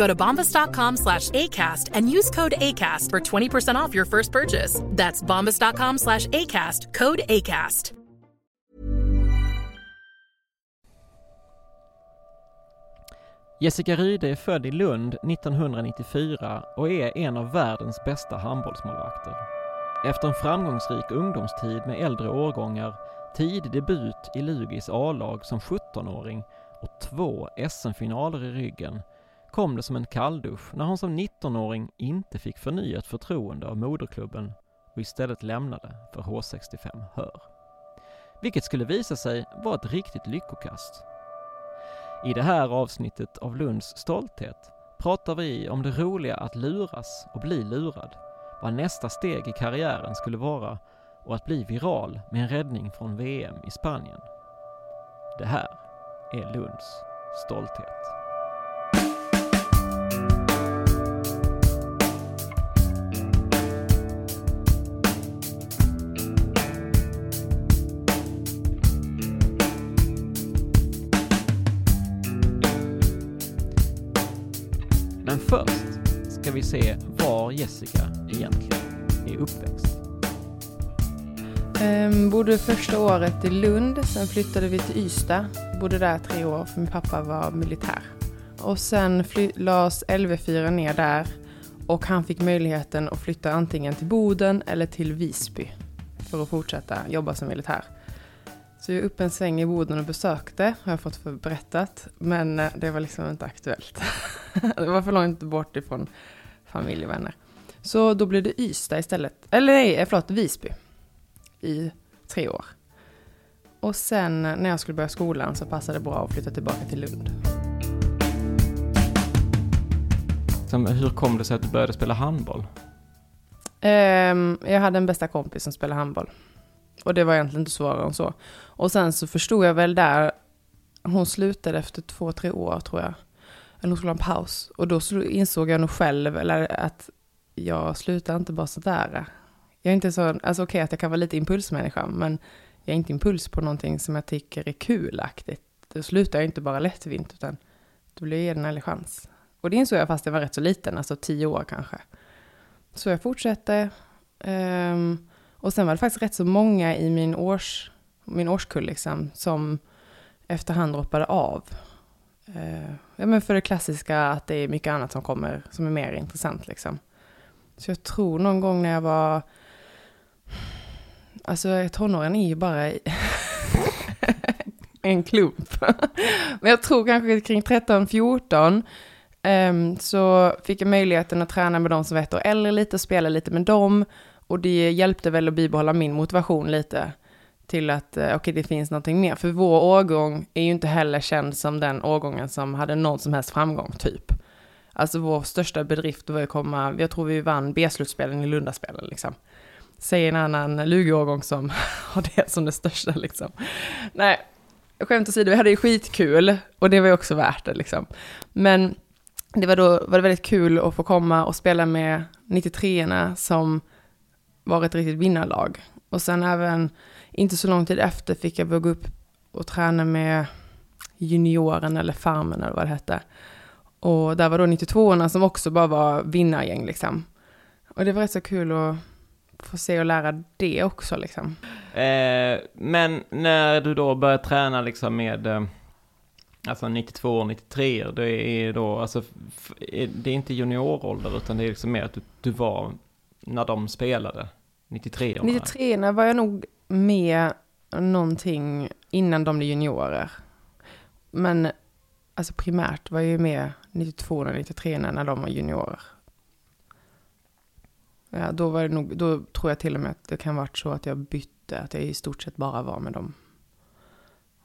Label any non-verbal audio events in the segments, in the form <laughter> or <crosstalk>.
Go to bombas.com slash ACAST and use code ACAST for 20% off your first purchase. That's bombas.com slash ACAST, code ACAST. Jessica Ryde är född i Lund 1994 och är en av världens bästa handbollsmålvakter. Efter en framgångsrik ungdomstid med äldre årgångar, tidig debut i Lugis A-lag som 17-åring och två SM-finaler i ryggen kom det som en kalldusch när hon som 19-åring inte fick förnyat förtroende av moderklubben och istället lämnade för H65 Hör. Vilket skulle visa sig vara ett riktigt lyckokast. I det här avsnittet av Lunds stolthet pratar vi om det roliga att luras och bli lurad, vad nästa steg i karriären skulle vara och att bli viral med en räddning från VM i Spanien. Det här är Lunds stolthet. Ska vi se var Jessica egentligen är uppväxt. Um, bodde första året i Lund, sen flyttade vi till Ystad. Bodde där tre år för min pappa var militär. Och sen lades LV4 ner där och han fick möjligheten att flytta antingen till Boden eller till Visby för att fortsätta jobba som militär. Så jag är uppe en sväng i Boden och besökte, har jag fått för berättat, men eh, det var liksom inte aktuellt. <laughs> det var för långt bort ifrån familj och vänner. Så då blev det Ystad istället, eller nej, eh, förlåt, Visby i tre år. Och sen när jag skulle börja skolan så passade det bra att flytta tillbaka till Lund. Hur kom det sig att du började spela handboll? Ehm, jag hade en bästa kompis som spelade handboll. Och det var egentligen inte svårare än så. Och sen så förstod jag väl där, hon slutade efter två, tre år tror jag. Eller hon skulle ha en paus. Och då insåg jag nog själv, eller att jag slutar inte bara sådär. Jag är inte så, alltså okej att jag kan vara lite impulsmänniska, men jag är inte impuls på någonting som jag tycker är kulaktigt. Då slutar jag inte bara lättvint, utan då blir jag ge den en chans. Och det insåg jag fast jag var rätt så liten, alltså tio år kanske. Så jag fortsatte. Um, ehm, och sen var det faktiskt rätt så många i min, års, min årskull liksom, som efterhand droppade av. Eh, ja, men för det klassiska att det är mycket annat som kommer som är mer intressant. Liksom. Så jag tror någon gång när jag var... Alltså tonåren är ju bara <laughs> en klump. Men jag tror kanske kring 13-14 ehm, så fick jag möjligheten att träna med de som var ett år äldre lite och spela lite med dem. Och det hjälpte väl att bibehålla min motivation lite till att okej, okej, det finns någonting mer. För vår årgång är ju inte heller känd som den årgången som hade någon som helst framgång, typ. Alltså vår största bedrift var ju att komma, jag tror vi vann B-slutspelen i Lundaspelen liksom. Säg en annan Lugi-årgång som <laughs> har det som det största liksom. Nej, skämt åsido, vi hade ju skitkul och det var ju också värt det liksom. Men det var då var det väldigt kul att få komma och spela med 93orna som var ett riktigt vinnarlag. Och sen även inte så lång tid efter fick jag börja gå upp och träna med junioren eller farmen eller vad det hette. Och där var då 92orna som också bara var vinnargäng liksom. Och det var rätt så kul att få se och lära det också liksom. Eh, men när du då började träna liksom med eh, alltså 92 och 93 det är då alltså det är inte juniorålder utan det är liksom mer att du, du var när de spelade 93 -orna. 93 var jag nog med någonting innan de blev juniorer. Men alltså primärt var jag ju med 92 och 93 när de var juniorer. Ja, då var det nog, då tror jag till och med att det kan varit så att jag bytte, att jag i stort sett bara var med dem.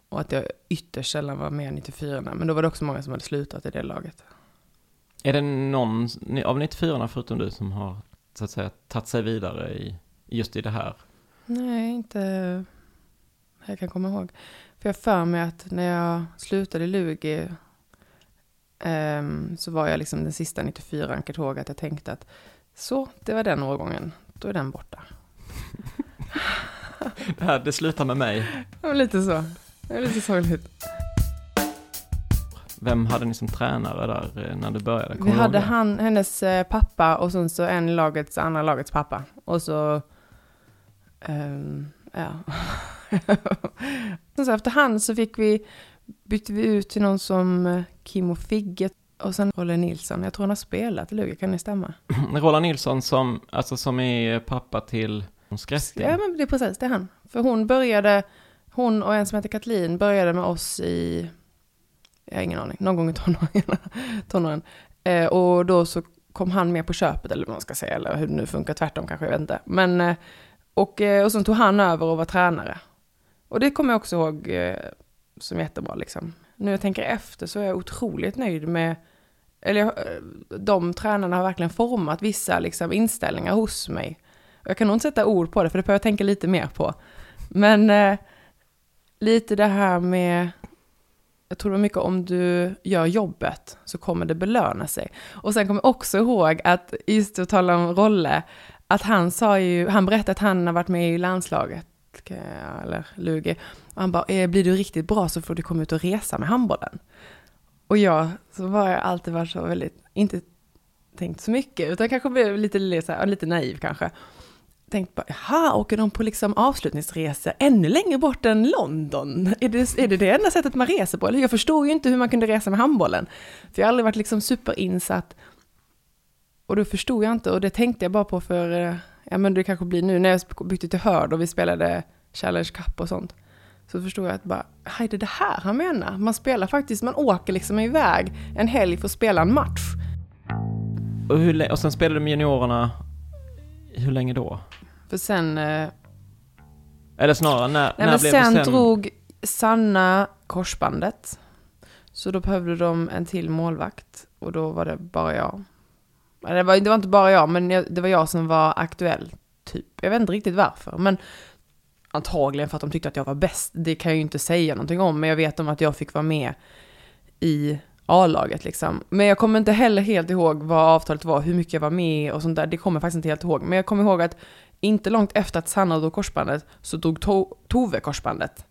Och att jag ytterst sällan var med 94 men då var det också många som hade slutat i det laget. Är det någon av 94 förutom du som har så att säga tagit sig vidare i just i det här? Nej, inte jag kan komma ihåg. För jag för mig att när jag slutade i Lugi ehm, så var jag liksom den sista 94 jag kan ihåg att jag tänkte att så, det var den årgången, då är den borta. <laughs> Det här, det slutar med mig. Var lite så. Det var lite sorgligt. Vem hade ni som tränare där eh, när du började? Vi du ihåg hade han, hennes eh, pappa och sen så en lagets, andra lagets pappa. Och så, ehm, ja. <laughs> sen så efterhand så fick vi, bytte vi ut till någon som eh, Kim och Figge och sen Olle Nilsson. Jag tror han har spelat i Lugi, kan det stämma? <clears throat> Roland Nilsson som, alltså som är pappa till Skrätting. Ja, men det är precis, det är han. För hon började, hon och en som heter Katlin började med oss i, jag har ingen aning, någon gång i tonåren. <laughs> tonåren. Eh, och då så kom han med på köpet, eller vad man ska säga, eller hur det nu funkar, tvärtom kanske, jag vet inte. Men, eh, och, eh, och sen tog han över och var tränare. Och det kommer jag också ihåg eh, som jättebra liksom. Nu jag tänker efter så är jag otroligt nöjd med, eller eh, de tränarna har verkligen format vissa liksom, inställningar hos mig. Och Jag kan nog inte sätta ord på det, för det behöver jag tänka lite mer på. Men eh, lite det här med, jag tror det var mycket om du gör jobbet så kommer det belöna sig. Och sen kommer jag också ihåg att, just att tala om Rolle, att han sa ju, han berättade att han har varit med i landslaget, eller Lugi, och han bara, eh, blir du riktigt bra så får du komma ut och resa med handbollen. Och jag, så var jag alltid varit så väldigt, inte tänkt så mycket, utan kanske blev lite, lite naiv kanske. Tänkt bara, jaha, åker de på liksom avslutningsresor ännu längre bort än London? Är det, är det det enda sättet man reser på? Eller jag förstår ju inte hur man kunde resa med handbollen. För jag har aldrig varit liksom superinsatt. Och då förstod jag inte, och det tänkte jag bara på för, eh, ja men det kanske blir nu när jag bytte till Hörd och vi spelade Challenge Cup och sånt. Så förstod jag att bara, hej det är det här han menar. Man spelar faktiskt, man åker liksom iväg en helg för att spela en match. Och, hur, och sen spelade du med juniorerna, hur länge då? För sen eh, Eller snarare, när, Nej, när blev sen, det sen? drog Sanna korsbandet. Så då behövde de en till målvakt. Och då var det bara jag. Det var, det var inte bara jag, men det var jag som var aktuell. Typ. Jag vet inte riktigt varför. Men antagligen för att de tyckte att jag var bäst. Det kan jag ju inte säga någonting om. Men jag vet om att jag fick vara med i A-laget liksom. Men jag kommer inte heller helt ihåg vad avtalet var, hur mycket jag var med och sånt där. Det kommer jag faktiskt inte helt ihåg. Men jag kommer ihåg att inte långt efter att Sanna drog korsbandet så drog to- Tove korsbandet.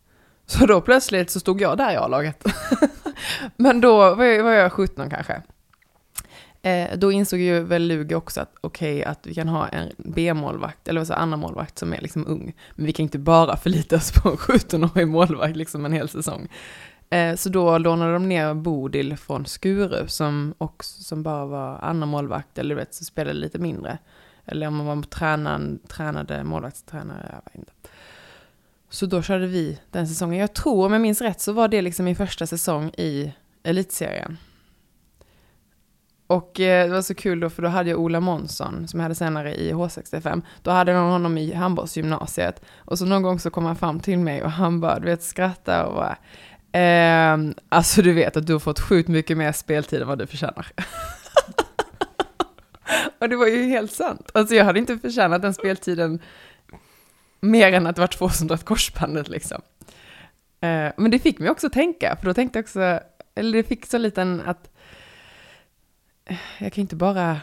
Så då plötsligt så stod jag där i A-laget. <laughs> Men då var jag, var jag 17 kanske. Eh, då insåg ju väl Lugi också att okej, att vi kan ha en B-målvakt, eller vad säger annan målvakt som är liksom ung. Men vi kan inte bara förlita oss på en 17-årig målvakt liksom en hel säsong. Eh, så då lånade de ner Bodil från Skuru som, också, som bara var andra målvakt, eller du vet, så spelade lite mindre. Eller om man var tränaren, tränade målvaktstränare, jag vet inte. Så då körde vi den säsongen. Jag tror, om jag minns rätt, så var det liksom min första säsong i elitserien. Och eh, det var så kul då, för då hade jag Ola Månsson, som jag hade senare i H65. Då hade jag honom i handbollsgymnasiet. Och så någon gång så kom han fram till mig och han bara, du vet, skrattade och bara, Eh, alltså du vet att du har fått sjukt mycket mer speltid än vad du förtjänar. <laughs> och det var ju helt sant. Alltså jag hade inte förtjänat den speltiden mer än att det var två som dragit korsbandet liksom. Eh, men det fick mig också tänka, för då tänkte jag också, eller det fick så liten att jag kan inte bara,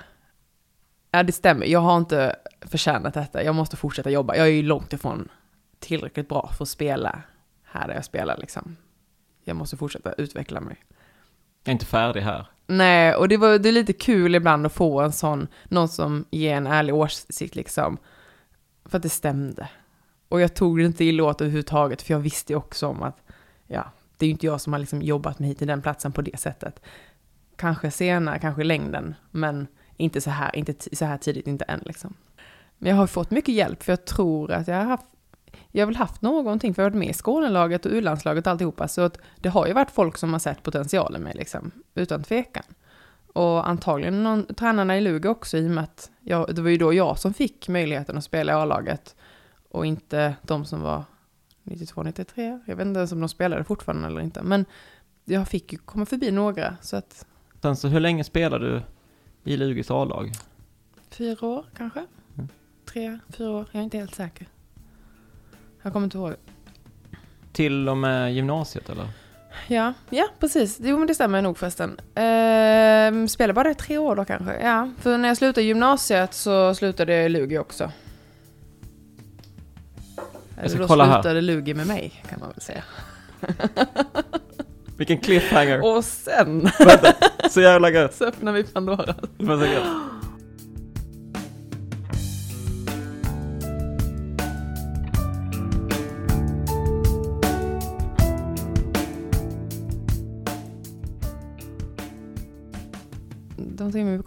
ja det stämmer, jag har inte förtjänat detta, jag måste fortsätta jobba, jag är ju långt ifrån tillräckligt bra för att spela här där jag spelar liksom. Jag måste fortsätta utveckla mig. Jag är inte färdig här. Nej, och det, var, det är lite kul ibland att få en sån, någon som ger en ärlig åsikt liksom. För att det stämde. Och jag tog det inte illa åt överhuvudtaget, för jag visste ju också om att, ja, det är ju inte jag som har liksom jobbat mig hit till den platsen på det sättet. Kanske senare, kanske i längden, men inte så här, inte så här tidigt, inte än liksom. Men jag har fått mycket hjälp, för jag tror att jag har haft jag har väl haft någonting, för jag har varit med i Skånelaget och U-landslaget och alltihopa, så att det har ju varit folk som har sett potentialen med liksom, utan tvekan. Och antagligen någon, tränarna i Luga också, i och med att jag, det var ju då jag som fick möjligheten att spela i A-laget och inte de som var 92, 93. Jag vet inte ens om de spelade fortfarande eller inte, men jag fick ju komma förbi några, så att... Sen så hur länge spelade du i Lugis A-lag? Fyra år kanske? Mm. Tre, fyra år, jag är inte helt säker. Jag kommer inte ihåg. Till och med gymnasiet eller? Ja, ja precis. Jo men det stämmer nog förresten. Ehm, spelade bara det tre år då kanske? Ja, för när jag slutade gymnasiet så slutade jag i Lugi också. Eller ska då kolla här. slutade Lugi med mig kan man väl säga. <laughs> Vilken cliffhanger! Och sen Vänta, så jävla gött! <laughs> så öppnar vi Pandora.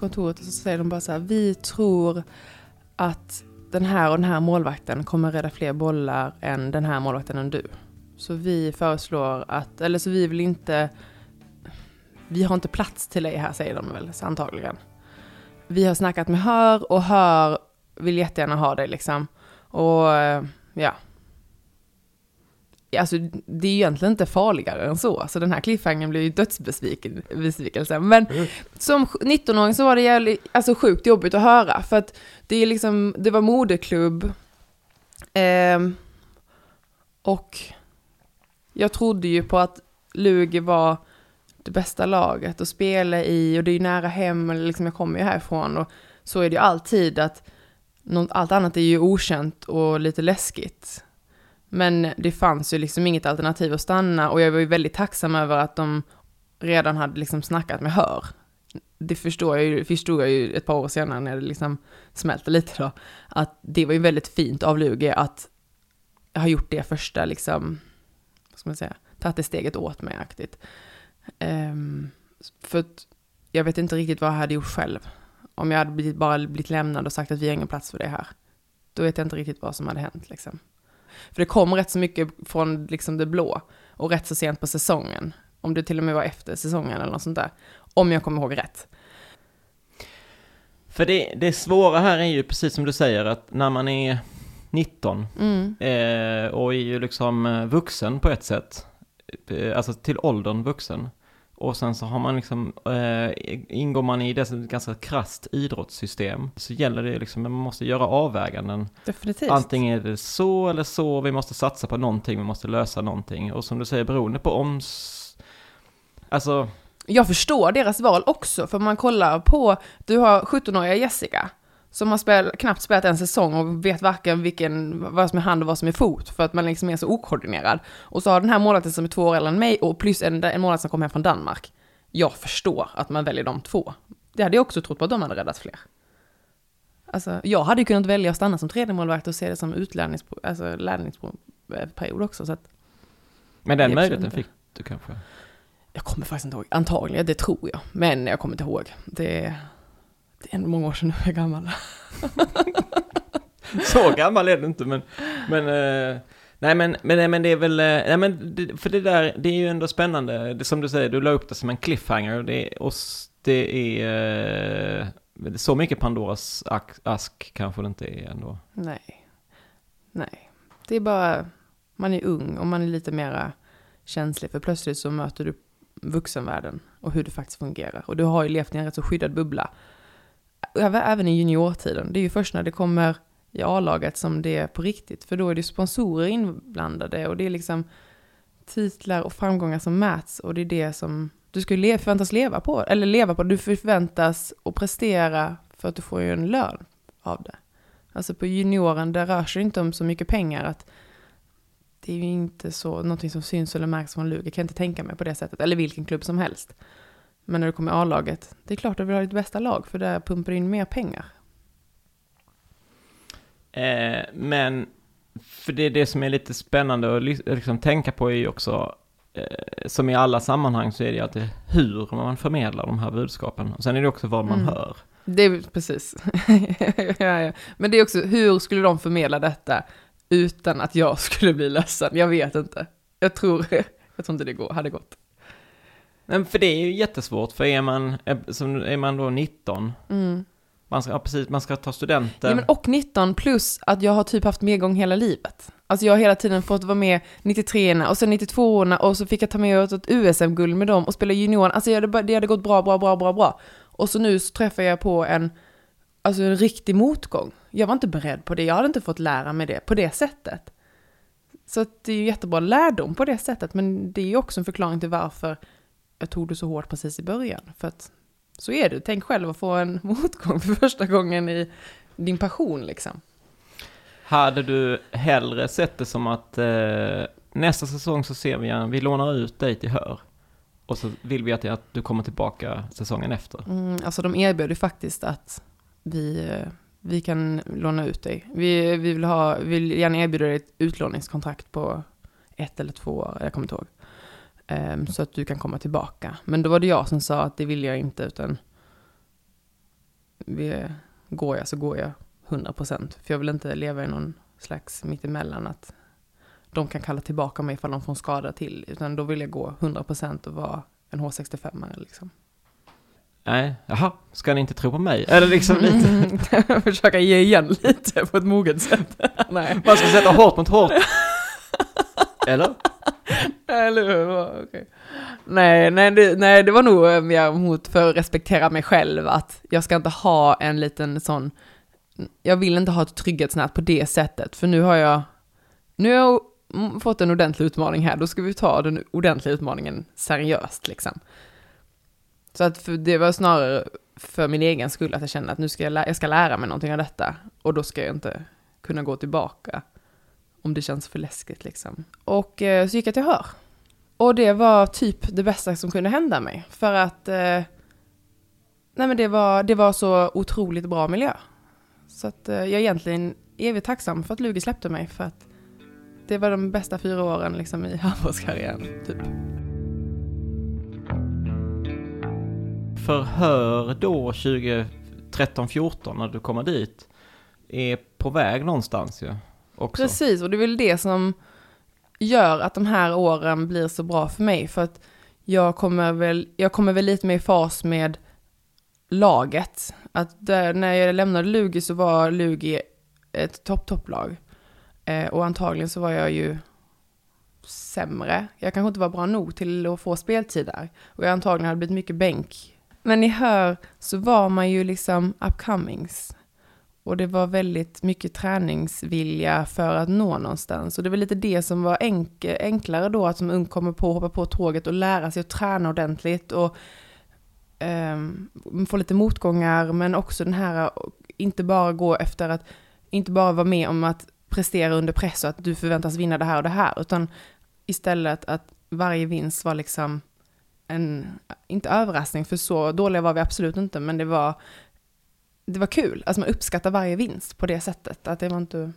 Kontoret och så säger de bara så här, vi tror att den här och den här målvakten kommer rädda fler bollar än den här målvakten än du. Så vi föreslår att, eller så vi vill inte, vi har inte plats till dig här säger de väl så antagligen. Vi har snackat med Hör och Hör vill jättegärna ha dig liksom. Och ja. Alltså det är ju egentligen inte farligare än så. Så den här cliffhangern blir ju dödsbesvikelse. Men som 19-åring så var det jävligt, alltså sjukt jobbigt att höra. För att det är liksom, det var moderklubb. Ehm, och jag trodde ju på att Lugi var det bästa laget att spela i och det är ju nära hem, eller liksom jag kommer ju härifrån och så är det ju alltid att något, allt annat är ju okänt och lite läskigt. Men det fanns ju liksom inget alternativ att stanna och jag var ju väldigt tacksam över att de redan hade liksom snackat med Hör. Det förstår jag ju, förstod jag ju ett par år senare när det liksom smälte lite då, att det var ju väldigt fint av Lugi att ha gjort det första liksom, vad ska man säga, tagit det steget åt mig aktigt. Um, för att jag vet inte riktigt vad jag hade gjort själv. Om jag hade blivit, bara blivit lämnad och sagt att vi har ingen plats för det här. Då vet jag inte riktigt vad som hade hänt liksom. För det kom rätt så mycket från liksom det blå och rätt så sent på säsongen. Om det till och med var efter säsongen eller något sånt där. Om jag kommer ihåg rätt. För det, det svåra här är ju precis som du säger att när man är 19 Mm. eh, och är ju liksom eh, vuxen på ett sätt, eh, alltså till åldern vuxen. Och sen så har man liksom, eh, ingår man i det ganska krasst idrottssystem så gäller det liksom, man måste göra avväganden. Definitivt. Antingen är det så eller så, vi måste satsa på någonting, vi måste lösa någonting. Och som du säger, beroende på om... Alltså, Jag förstår deras val också, för man kollar på, du har 17-åriga Jessica, som har spel, knappt spelat en säsong och vet varken vilken, vad som är hand och vad som är fot, för att man liksom är så okoordinerad. Och så har den här målvakten som är två år äldre än mig, och plus en, en målvakt som kommer hem från Danmark. Jag förstår att man väljer de två. Det hade jag också trott på att de hade räddat fler. Alltså, jag hade ju kunnat välja att stanna som tredje målvakt och se det som utlärningsperiod alltså, lärningsperiod också, så att men den möjligheten fick du kanske? Jag kommer faktiskt inte ihåg. Antagligen, det tror jag. Men jag kommer inte ihåg. Det, det är ändå många år sedan jag är gammal. <laughs> Så gammal är du inte, men... men eh, nej, men, men, men det är väl... eh, nej, men det, för det där, det är ju ändå spännande. Det, som du säger, du la upp det som en cliffhanger. Det, och det är... eh, så mycket Pandoras ask, ask kanske det inte är ändå. Nej. Nej. Det är bara, man är ung och man är lite mera känslig. För plötsligt så möter du vuxenvärlden och hur det faktiskt fungerar. Och du har ju levt i en rätt så skyddad bubbla. Även i juniortiden. Det är ju först när det kommer i A-laget som det är på riktigt. För då är det sponsorer inblandade och det är liksom titlar och framgångar som mäts. Och det är det som du ska le- förväntas leva på. Eller leva på, du förväntas att prestera för att du får ju en lön av det. Alltså på junioren, där rör sig inte om så mycket pengar att det är ju inte så, någonting som syns eller märks från Lugi. Jag kan inte tänka mig på det sättet, eller vilken klubb som helst. Men när du kommer i A-laget, det är klart att du vill ha ditt bästa lag, för där pumpar du in mer pengar. Eh, men, för det är det som är lite spännande att liksom tänka på är ju också, eh, som i alla sammanhang så är det ju alltid hur man förmedlar de här budskapen. Och sen är det också vad man Mm. hör. Det är precis. <laughs> ja, ja. Men det är också, hur skulle de förmedla detta utan att jag <laughs> skulle bli ledsen? Jag vet inte. Jag tror, <laughs> jag tror inte det går, hade gått. Men för det är ju jättesvårt, för är man, är, som, är man då 19, Mm. man ska, ja, precis, man ska ta studenten. Ja, men och 19 plus att jag har typ haft medgång hela livet. Alltså jag har hela tiden fått vara med 93orna och sen 92orna och så fick jag ta med ett USM-guld med dem och spela junior. Alltså jag hade, det hade gått bra, bra, bra, bra, bra. Och så nu så träffar jag på en, alltså en riktig motgång. Jag var inte beredd på det, jag hade inte fått lära mig det på det sättet. Så det är ju jättebra lärdom på det sättet, men det är ju också en förklaring till varför jag tog det så hårt precis i början. För att så är det, tänk själv att få en <laughs> motgång för första gången i din passion liksom. Hade du hellre sett det som att eh, nästa säsong så ser vi, en- vi lånar ut dig till Hör. Och så vill vi att, att du kommer tillbaka säsongen efter. Mm, alltså de erbjöd ju faktiskt att vi, eh, vi kan låna ut dig. Vi, vi vill, ha, vill gärna erbjuda dig ett utlåningskontrakt på ett eller två år, jag kommer inte ihåg. Ehm, så att du kan komma tillbaka. Men då var det jag som sa att det vill jag inte, utan vi, går jag så går jag 100%. För jag vill inte leva i någon slags mittemellan att de kan kalla tillbaka mig ifall de får en skada till. Utan då vill jag gå 100% och vara en H65 liksom. Nej, jaha, ska ni inte tro på mig? Eller liksom <laughs> lite, Försöka ge igen lite på ett moget sätt. Nej. man ska sätta hårt mot hårt. <laughs> Eller? Eller hur? Okay. Nej, nej, det, nej, det var nog eh, mer mot för att respektera mig själv, att jag ska inte ha en liten sån, jag vill inte ha ett trygghetsnät på det sättet, för nu har jag, nu har jag fått en ordentlig utmaning här, då ska vi ta den ordentliga utmaningen seriöst liksom. Så att för det var snarare för min egen skull att jag kände att nu ska jag, lä- jag ska lära mig någonting av detta, och då ska jag inte kunna gå tillbaka om det känns för läskigt liksom. Och eh, så gick jag till Hör. Och det var typ det bästa som kunde hända mig. För att eh, nej men det, var, det var så otroligt bra miljö. Så att eh, jag är egentligen evigt tacksam för att Lugi släppte mig. För att det var de bästa fyra åren liksom, i <laughs> handbollskarriären. Typ. Förhör då 2013-14 när du kommer dit är på väg någonstans ju. Också. Precis, och det är väl det som gör att de här åren blir så bra för mig. För att jag kommer väl, jag kommer väl lite mer i fas med laget. Att där, när jag lämnade Lugi så var Lugi ett topp-topplag. Eh, och antagligen så var jag ju sämre. Jag kanske inte var bra nog till att få speltid där. Och jag antagligen hade blivit mycket bänk. Men ni hör så var man ju liksom upcomings. Och det var väldigt mycket träningsvilja för att nå någonstans. Och det var lite det som var enk enklare då, att som ung komma på, hoppa på tåget och lära sig att träna ordentligt. Och um, få lite motgångar, men också den här, inte bara gå efter att, inte bara vara med om att prestera under press och att du förväntas vinna det här och det här, utan istället att varje vinst var liksom en, inte överraskning, för så dåliga var vi absolut inte, men det var det var kul. Alltså man uppskattar varje vinst på det sättet. Att det var inte...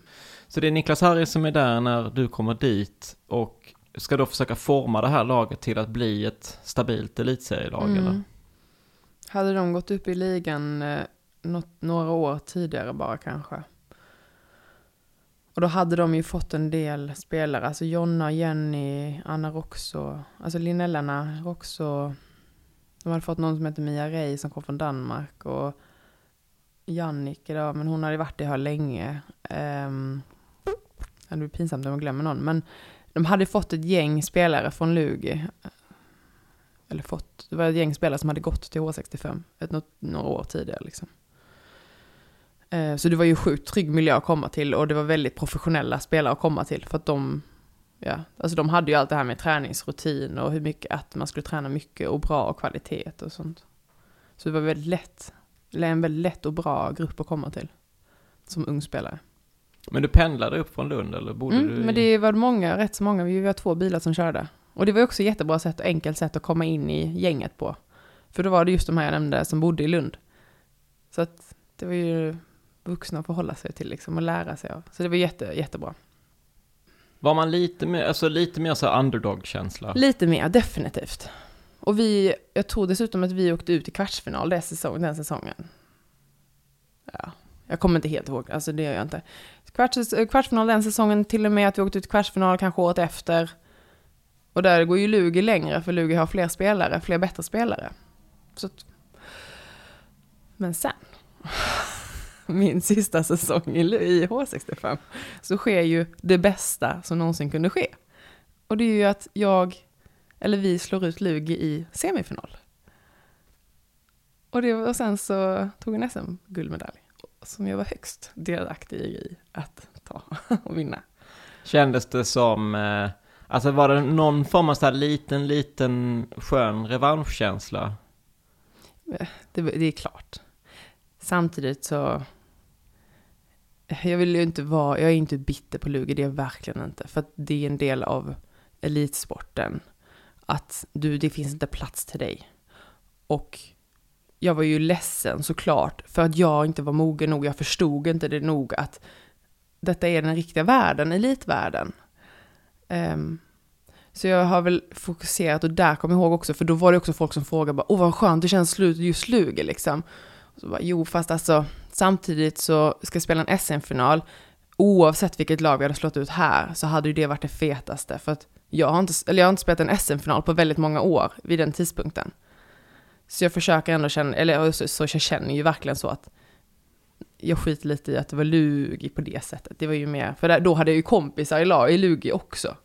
Så det är Niklas Harry som är där när du kommer dit och ska då försöka forma det här laget till att bli ett stabilt elitserielag Mm. eller? Hade de gått upp i ligan eh, något, några år tidigare bara kanske. Och då hade de ju fått en del spelare, alltså Jonna, Jenny, Anna Roxo, alltså Linnellarna Roxo. De hade fått någon som heter Mia Rey som kom från Danmark och Jannike då, men hon hade varit i här länge. Um, det blir pinsamt om jag glömmer någon, men de hade fått ett gäng spelare från Lugi. Eller fått, det var ett gäng spelare som hade gått till H65 ett, något, några år tidigare liksom. Uh, Så det var ju sjukt trygg miljö att komma till och det var väldigt professionella spelare att komma till för att de, ja, alltså de hade ju allt det här med träningsrutin och hur mycket, att man skulle träna mycket och bra och kvalitet och sånt. Så det var väldigt lätt, en väldigt lätt och bra grupp att komma till som ung spelare. Men du pendlade upp från Lund eller bodde Mm, du i... men det var många, rätt så många, vi var två bilar som körde. Och det var också ett jättebra sätt och enkelt sätt att komma in i gänget på. För då var det just de här jag nämnde som bodde i Lund. Så att det var ju vuxna att förhålla sig till liksom och lära sig av. Så det var jätte, jättebra. Var man lite mer, alltså lite mer så underdog-känsla? Lite mer, definitivt. Och vi, jag tror dessutom att vi åkte ut i kvartsfinal den, säsong, den säsongen. Ja, jag kommer inte helt ihåg, alltså det gör jag inte. Kvarts, kvartsfinal den säsongen, till och med att vi åkte ut i kvartsfinal kanske året efter. Och där går ju Lugi längre, för Lugi har fler spelare, fler bättre spelare. Så att, men sen, <laughs> min sista säsong i, i H65, så sker ju det bästa som någonsin kunde ske. Och det är ju att jag, eller vi slår ut Lugi i semifinal. Och, det, och sen så tog en SM-guldmedalj, som jag var högst delaktig i att ta <laughs> och vinna. Kändes det som, eh, alltså var det någon form av så här liten, liten skön revanschkänsla? Det, det är klart. Samtidigt så, jag vill ju inte vara, jag är inte bitter på Lugi, det är jag verkligen inte. För att det är en del av elitsporten. Att du, det finns inte plats till dig. Och jag var ju ledsen såklart, för att jag inte var mogen nog, jag förstod inte det nog att detta är den riktiga världen, elitvärlden. Um, så jag har väl fokuserat, och där kommer jag ihåg också, för då var det också folk som frågade bara, åh vad skönt, det känns slut just Luger liksom. Och så bara, jo, fast alltså, samtidigt så ska jag spela en SM-final, oavsett vilket lag vi hade slått ut här, så hade ju det varit det fetaste, för att jag har inte, eller jag har inte spelat en SM-final på väldigt många år vid den tidpunkten. Så jag försöker ändå känna, eller så, så jag känner ju verkligen så att jag skiter lite i att det var Lugi på det sättet. Det var ju mer, för där, då hade jag ju kompisar i, lag, i Lugi också.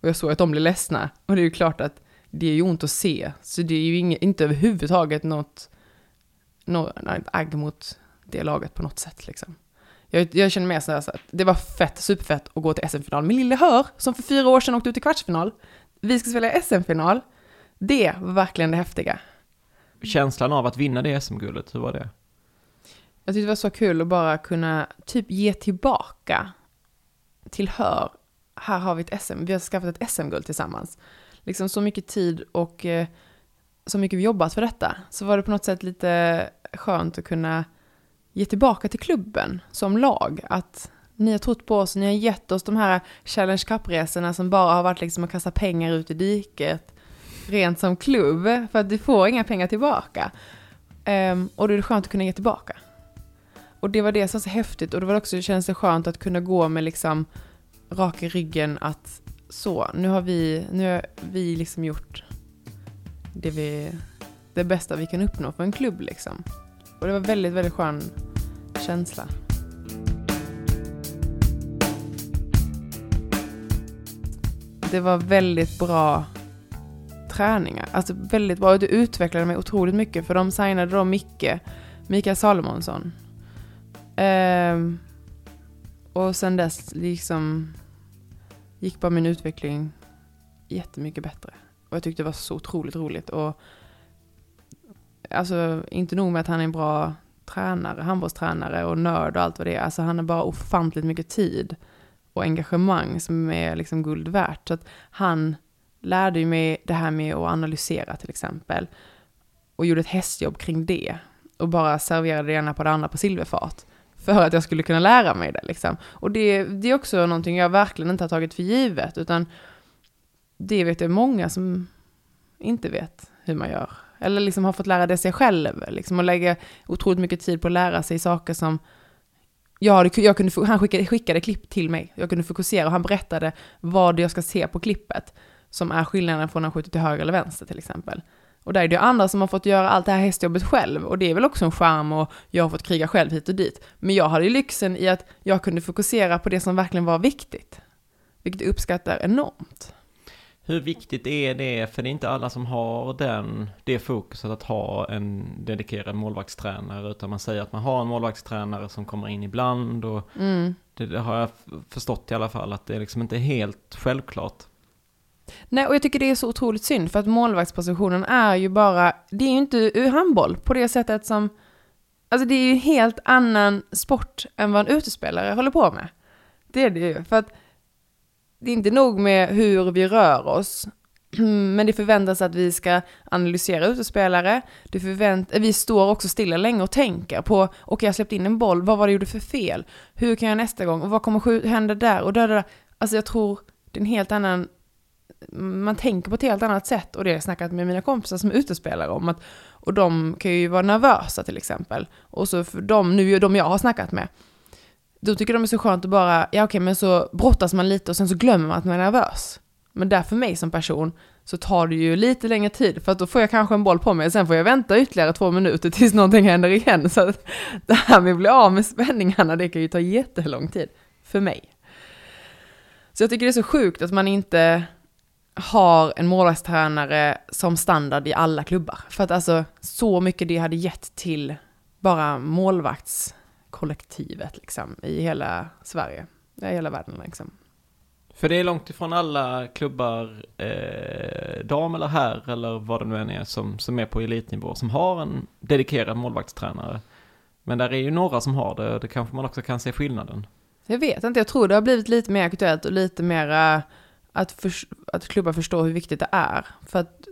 Och jag såg att de blev ledsna. Och det är ju klart att det är ju ont att se. Så det är ju inget, inte överhuvudtaget något, något agg mot det laget på något sätt liksom. Jag, jag känner mer så här, så att det var fett, superfett att gå till SM-final. Min lille Hör, som för fyra år sedan åkte ut i kvartsfinal. Vi ska spela SM-final. Det var verkligen det häftiga. Känslan av att vinna det SM-guldet, hur var det? Jag tyckte det var så kul att bara kunna typ ge tillbaka till Hör. Här har vi ett SM, vi har skaffat ett SM-guld tillsammans. Liksom så mycket tid och eh, så mycket vi jobbat för detta. Så var det på något sätt lite skönt att kunna ge tillbaka till klubben som lag. Att ni har trott på oss, ni har gett oss de här Challenge Cup-resorna som bara har varit liksom att kasta pengar ut i diket. Rent som klubb, för att du får inga pengar tillbaka. Um, och då är det skönt att kunna ge tillbaka. Och det var det som var så häftigt och det var också, det kändes så skönt att kunna gå med liksom rak i ryggen att så, nu har vi, nu har vi liksom gjort det vi, det bästa vi kan uppnå för en klubb liksom. Och det var väldigt, väldigt skön känsla. Det var väldigt bra träningar, alltså väldigt bra. Det utvecklade mig otroligt mycket för de signade då Micke, Mikael Salomonsson. Ehm, och sen dess liksom gick bara min utveckling jättemycket bättre. Och jag tyckte det var så otroligt roligt. Och alltså inte nog med att han är en bra tränare, handbollstränare och nörd och allt vad det är. Alltså han har bara ofantligt mycket tid och engagemang som är liksom guld värt. Så att han lärde ju mig det här med att analysera till exempel. Och gjorde ett hästjobb kring det. Och bara serverade det ena på det andra på silverfat. För att jag skulle kunna lära mig det liksom. Och det, det är också någonting jag verkligen inte har tagit för givet. Utan det vet jag många som inte vet hur man gör. Eller liksom har fått lära det sig själv. Liksom, och lägga otroligt mycket tid på att lära sig saker som jag, jag kunde, han skickade, skickade klipp till mig. Jag kunde fokusera och han berättade vad jag ska se på klippet. Som är skillnaden från att skjuta till höger eller vänster till exempel. Och där är det ju andra som har fått göra allt det här hästjobbet själv. Och det är väl också en charm och jag har fått kriga själv hit och dit. Men jag hade ju lyxen i att jag kunde fokusera på det som verkligen var viktigt. Vilket jag uppskattar enormt. Hur viktigt är det? För det är inte alla som har den, det fokuset att ha en dedikerad målvaktstränare. Utan man säger att man har en målvaktstränare som kommer in ibland. Och mm. det, det, har jag förstått i alla fall att det är liksom inte helt självklart. Nej, och jag tycker det är så otroligt synd för att målvaktspositionen är ju bara, det är ju inte ur handboll på det sättet som, alltså det är ju en helt annan sport än vad en utespelare håller på med. Det är det ju. För att det är inte nog med hur vi rör oss, <clears throat> men det förväntas att vi ska analysera utespelare. Det förvänt eh, vi står också stilla länge och tänker på, okej okay, jag släppte in en boll, vad var det jag gjorde för fel? Hur kan jag nästa gång? Och vad kommer hända där? Och där, där, Alltså jag tror det är en helt annan, man tänker på ett helt annat sätt. Och det har jag snackat med mina kompisar som är utespelare om. Att, och de kan ju vara nervösa till exempel. Och så för de, nu de jag har snackat med, då tycker de är så skönt att bara, ja okej okay, men så brottas man lite och sen så glömmer man att man är nervös. Men där för mig som person så tar det ju lite längre tid för att då får jag kanske en boll på mig och sen får jag vänta ytterligare två minuter tills någonting händer igen. Så att <laughs> det här med att bli av med spänningarna det kan ju ta jättelång tid för mig. Så jag tycker det är så sjukt att man inte har en målvaktstränare som standard i alla klubbar. För att alltså så mycket det hade gett till bara målvakts målvaktskollektivet liksom i hela Sverige, i hela världen liksom. För det är långt ifrån alla klubbar, eh, dam eller herr eller vad det nu än är som, som är på elitnivå som har en dedikerad målvaktstränare. Men där är ju några som har det och det kanske man också kan se skillnaden. Jag vet inte, jag tror det har blivit lite mer aktuellt och lite mer att, för, att klubbar förstår hur viktigt det är. För att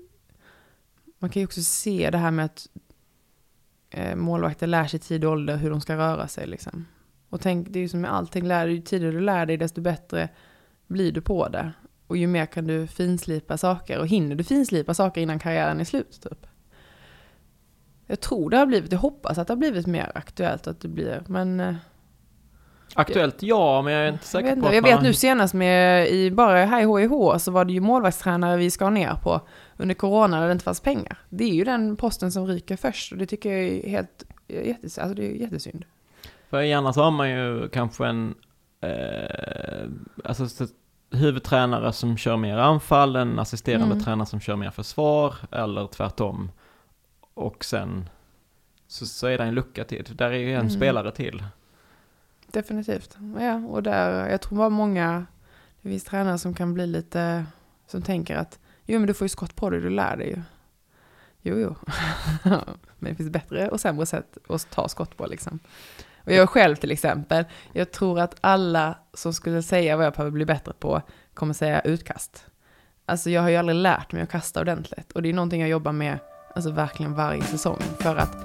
man kan ju också se det här med att eh, målvakter lär sig tid och ålder hur de ska röra sig liksom. Och tänk, det är ju som med allting, lär, ju tidigare du lär dig desto bättre blir du på det. Och ju mer kan du finslipa saker och hinner du finslipa saker innan karriären är slut typ. Jag tror det har blivit, jag hoppas att det har blivit mer aktuellt att det blir, men... Eh, Aktuellt ja, men jag är inte säker jag på att Jag vet nu senast med, i, bara här i HIH så var det ju målvaktstränare vi skar ner på under corona när det inte fanns pengar. Det är ju den posten som ryker först och det tycker jag är helt, jättes, alltså det är jättesynd. För gärna så har man ju kanske en eh, alltså huvudtränare som kör mer anfall, en assisterande mm. tränare som kör mer försvar eller tvärtom. Och sen så, så är det en lucka till, där är ju en mm. spelare till. Definitivt, ja och där, jag tror bara många, det finns tränare som kan bli lite, som tänker att jo men du får ju skott på dig, du lär dig ju. Jo, jo. <laughs> men det finns bättre och sämre sätt att ta skott på liksom. Och jag själv till exempel, jag tror att alla som skulle säga vad jag behöver bli bättre på kommer säga utkast. Alltså jag har ju aldrig lärt mig att kasta ordentligt och det är någonting jag jobbar med, alltså verkligen varje säsong för att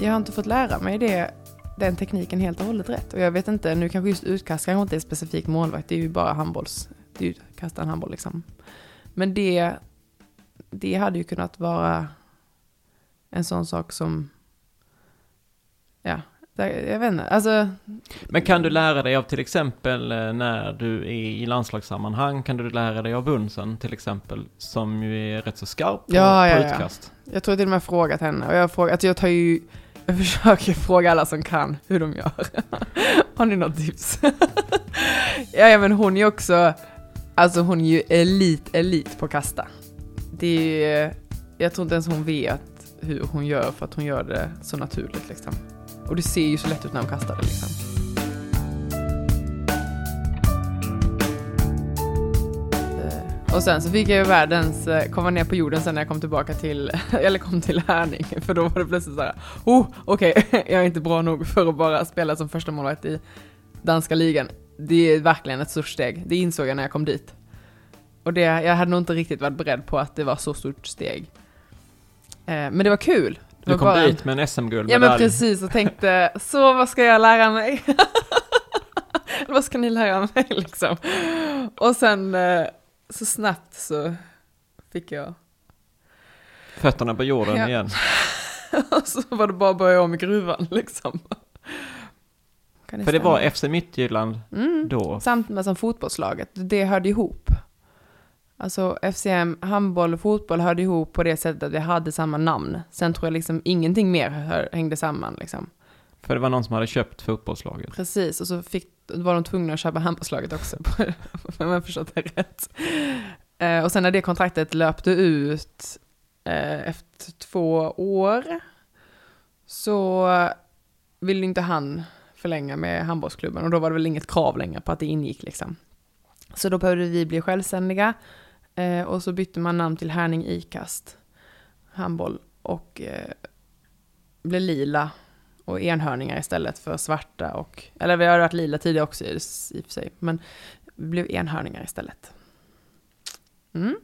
jag har inte fått lära mig det, den tekniken helt och hållet rätt. Och jag vet inte, nu kanske just utkast kanske inte är specifikt målvakt, det är ju bara handbolls, det är ju kasta en handboll liksom. Men det, det hade ju kunnat vara en sån sak som, ja, jag vet inte, alltså... Men kan du lära dig av till exempel eh, när du är i landslagssammanhang, kan du lära dig av Bunsen till exempel, som ju är rätt så skarp på, ja, på ja, utkast? Ja. Jag tror till och med frågat henne, och jag, frågat, alltså jag tar ju, jag försöker fråga alla som kan hur de gör. <laughs> Har ni något tips? <laughs> ja, ja, men hon är ju också, alltså hon är ju elit, elit på att kasta. Det är, jag tror inte ens hon vet hur hon gör för att hon gör det så naturligt liksom. Och det ser ju så lätt ut när hon kastar det liksom. Och sen så fick jag ju världens, eh, komma ner på jorden sen när jag kom tillbaka till, <laughs> eller kom till Härning, för då var det plötsligt såhär, oh, okej, okay, <laughs> jag är inte bra nog för att bara spela som första målvakt i danska ligan. Det är verkligen ett stort steg, det insåg jag när jag kom dit. Och det, jag hade nog inte riktigt varit beredd på att det var så stort steg. Eh, men det var kul, du kom dit med en SM-guldmedalj. Ja men precis och tänkte, <laughs> så vad ska jag lära mig? vad ska ni lära mig liksom? Och sen eh, så snabbt så fick jag Fötterna på jorden ja. igen. <laughs> och så var det bara att börja om i gruvan liksom. För det var FC Midtjylland mm. då? Samt med som fotbollslaget, det hörde ihop. Alltså FCM, handboll och fotboll hörde ihop på det sättet att vi hade samma namn. Sen tror jag liksom ingenting mer hängde samman liksom. För det var någon som hade köpt fotbollslaget? Precis, och så fick, var de tvungna att köpa handbollslaget också, <laughs> om jag förstått det rätt. Eh, och sen när det kontraktet löpte ut eh, efter två år, så ville inte han förlänga med handbollsklubben och då var det väl inget krav längre på att det ingick liksom. Så då behövde vi bli självständiga Eh, och så bytte man namn till Härning Ikast handboll och eh, blev lila och enhörningar istället för svarta och, eller vi har varit lila tidigare också i i och för sig, men det blev enhörningar istället. Mm.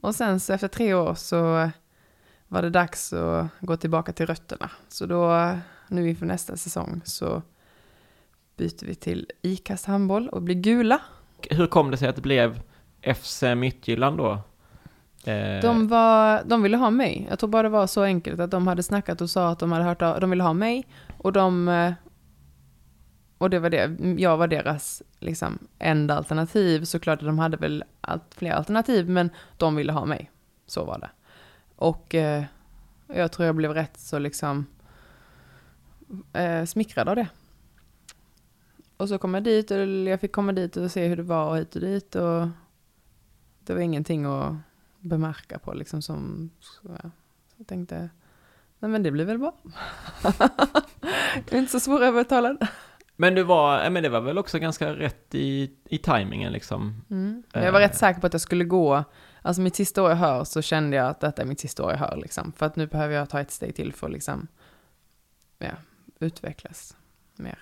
Och sen så efter tre år så var det dags att gå tillbaka till rötterna. Så då, nu inför nästa säsong, så byter vi till ICAST handboll och blir gula. Hur kom det sig att det blev FC Midtjylland då? Eh, de, var, de ville ha mig. Jag tror bara det var så enkelt att de hade snackat och sa att de hade hört av, de ville ha mig. Och de... Eh, och det var det. Jag var deras liksom, enda alternativ. Såklart att de hade väl allt fler alternativ, men de ville ha mig. Så var det. Och eh, jag tror jag blev rätt så liksom eh, smickrad av det. Och så kom jag dit och jag fick komma dit och se hur det var och hit och dit och det var ingenting att bemärka på liksom som, så jag, så jag tänkte, nej men det blir väl bra. jag är inte så svårövertalad. Men du var, ja, men det var väl också ganska rätt i, i tajmingen liksom? Mm. Jag var rätt säker på att jag skulle gå, alltså mitt sista år i Hör så kände jag att detta är mitt sista år i Hör liksom. För att nu behöver jag ta ett steg till för att liksom, ja, utvecklas mer.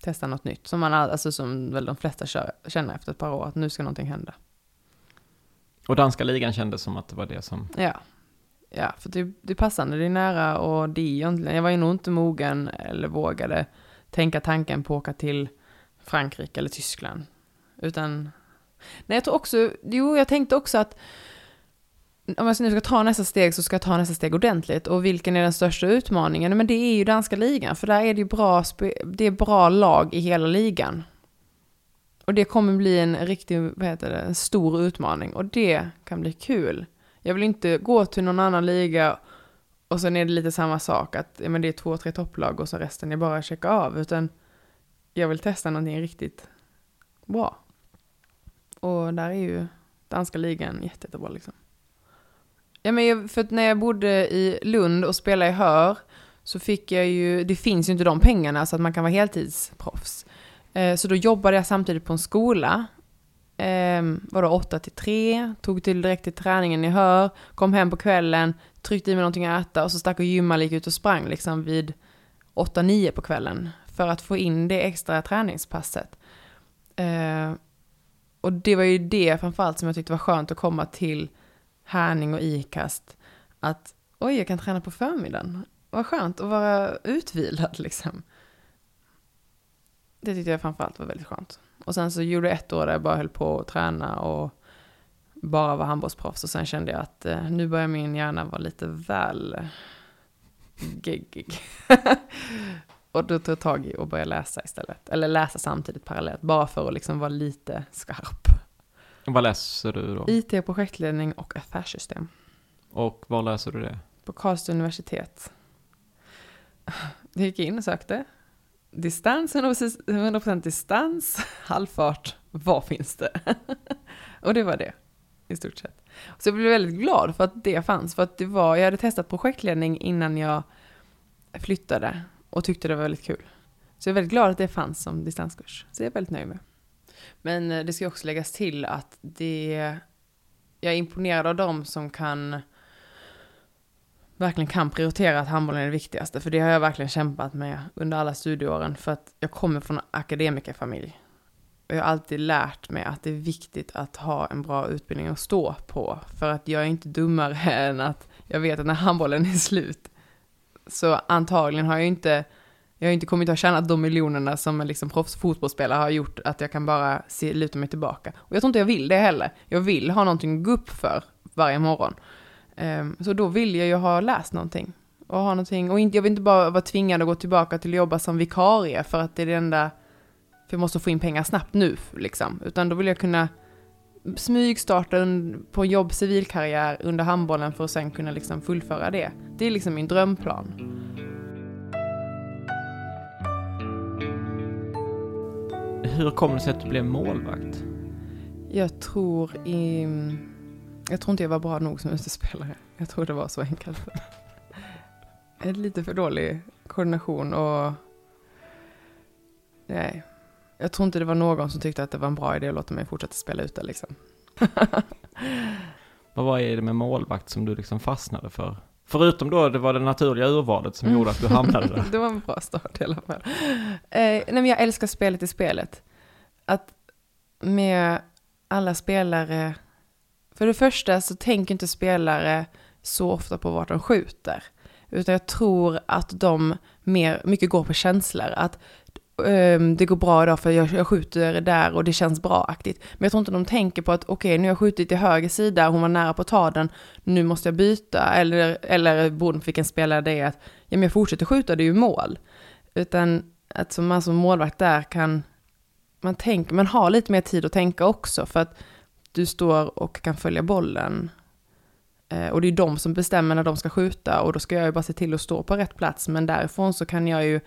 Testa något nytt, som man, all- alltså som väl de flesta kör, känner efter ett par år, att nu ska någonting hända. Och danska ligan kändes som att det var det som... Ja. Ja, för det, det är passande, det är nära och det är ju egentligen, jag var ju nog inte mogen eller vågade tänka tanken på att åka till Frankrike eller Tyskland. Utan, nej jag tror också, jo jag tänkte också att om jag nu ska ta nästa steg så ska jag ta nästa steg ordentligt. Och vilken är den största utmaningen? Men det är ju danska ligan, för där är det ju bra, det är bra lag i hela ligan. Och det kommer bli en riktig, vad heter det, en stor utmaning. Och det kan bli kul. Jag vill inte gå till någon annan liga och sen är det lite samma sak, att ja, men det är två, tre topplag och så resten är bara att checka av. Utan jag vill testa någonting riktigt bra. Och där är ju danska ligan jätte, jättebra liksom. Ja, men jag, för att när jag bodde i Lund och spelade i Hör så fick jag ju, det finns ju inte de pengarna så att man kan vara heltidsproffs. Eh, så då jobbade jag samtidigt på en skola. Eh, var då 8 till 3, tog till direkt till träningen i Hör, kom hem på kvällen, tryckte i mig någonting att äta och så stack och gymmade, gick ut och sprang liksom vid 8-9 på kvällen för att få in det extra träningspasset. Eh, och det var ju det framförallt som jag tyckte var skönt att komma till Härning och ikast. Att oj, jag kan träna på förmiddagen. Vad skönt att vara utvilad <laughs> liksom. Det tyckte jag framförallt var väldigt skönt. Och sen så gjorde jag ett år där jag bara höll på att träna och bara var handbollsproffs. Och sen kände jag att eh, nu börjar min hjärna vara lite väl geggig. <laughs> och då tog jag tag i och började läsa istället. Eller läsa samtidigt parallellt, bara för att liksom vara lite skarp. Vad läser du då? IT, projektledning och affärssystem. Och var läser du det? på Karlstad universitet. Jag gick in och sökte. Distans, 100% distans, <laughs> halvfart, vad finns det? <laughs> och det var det, i stort sett. Så jag blev väldigt glad för att det fanns, för att det var, jag hade testat projektledning innan jag flyttade och tyckte det var väldigt kul. Så jag är väldigt glad att det fanns som distanskurs, så jag är väldigt nöjd med. Men eh, det ska också läggas till att det, jag är imponerad av dem som kan verkligen kan prioritera att handbollen är det viktigaste. För det har jag verkligen kämpat med under alla studieåren. För att jag kommer från en akademikerfamilj. Och jag har alltid lärt mig att det är viktigt att ha en bra utbildning att stå på. För att jag är inte dummare <laughs> än att jag vet att när handbollen är slut så antagligen har jag inte jag har inte kommit att tjäna de miljonerna som en liksom proffsfotbollsspelare har gjort att jag kan bara se, luta mig tillbaka. Och jag tror inte jag vill det heller. Jag vill ha någonting att gå upp för varje morgon. Um, så då vill jag ju ha läst någonting. Och ha någonting, och inte, jag vill inte bara vara tvingad att gå tillbaka till att jobba som vikarie för att det är det enda, för jag måste få in pengar snabbt nu liksom. Utan då vill jag kunna smygstarta på en jobb, civilkarriär under handbollen för att sen kunna liksom fullföra det. Det är liksom min drömplan. Hur kom det sig att du blev målvakt? Jag tror i... Jag tror inte jag var bra nog som utespelare. Jag tror det var så enkelt. <laughs> Lite för dålig koordination och... Nej. Jag tror inte det var någon som tyckte att det var en bra idé att låta mig fortsätta spela ute liksom. <laughs> Vad var det med målvakt som du liksom fastnade för? Förutom då det var det naturliga urvalet som gjorde att du hamnade där. <laughs> det var en bra start i alla fall. Eh, nej, men jag älskar spelet i spelet. Att med alla spelare, för det första så tänker inte spelare så ofta på vart de skjuter. Utan jag tror att de mer, mycket går på känslor. Att um, det går bra idag för jag, jag skjuter där och det känns bra-aktigt. Men jag tror inte de tänker på att okej, okay, nu har jag skjutit i höger sida, hon var nära på att ta den, nu måste jag byta. Eller, eller beroende på vilken spelare det är, att ja, men jag fortsätter skjuta, det är ju mål. Utan att som man som målvakt där kan, man tänker, man har lite mer tid att tänka också för att du står och kan följa bollen Eh, och det är de som bestämmer när de ska skjuta och då ska jag ju bara se till att stå på rätt plats. Men därifrån så kan jag ju,